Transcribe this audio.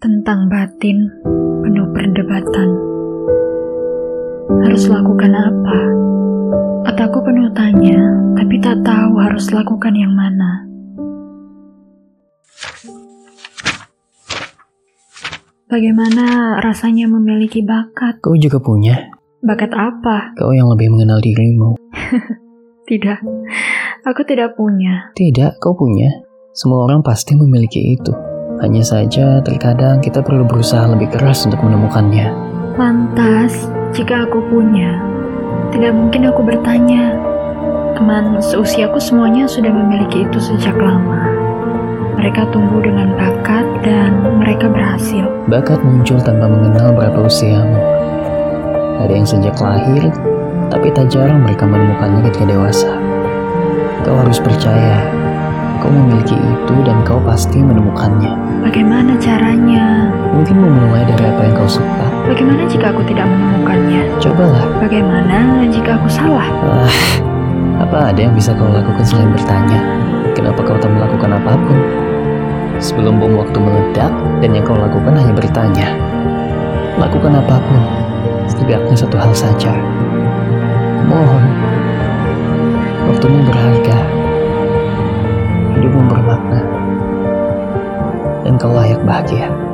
tentang batin penuh perdebatan. Harus lakukan apa? Otakku penuh tanya, tapi tak tahu harus lakukan yang mana. Bagaimana rasanya memiliki bakat? Kau juga punya. Bakat apa? Kau yang lebih mengenal dirimu. Tidak, aku tidak punya. Tidak, kau punya. Semua orang pasti memiliki itu. Hanya saja terkadang kita perlu berusaha lebih keras untuk menemukannya. Lantas, jika aku punya, tidak mungkin aku bertanya. Teman seusiaku semuanya sudah memiliki itu sejak lama. Mereka tumbuh dengan bakat dan mereka berhasil. Bakat muncul tanpa mengenal berapa usiamu. Ada yang sejak lahir, tapi tak jarang mereka menemukannya ketika dewasa. Kau harus percaya, memiliki itu dan kau pasti menemukannya. Bagaimana caranya? Mungkin memulai dari apa yang kau suka. Bagaimana jika aku tidak menemukannya? Cobalah. Bagaimana jika aku salah? Ah, apa ada yang bisa kau lakukan selain bertanya? Kenapa kau tak melakukan apa pun? Sebelum bom waktu meledak dan yang kau lakukan hanya bertanya. Lakukan apa pun, setidaknya satu hal saja. Hidupmu bermakna, dan kau layak bahagia.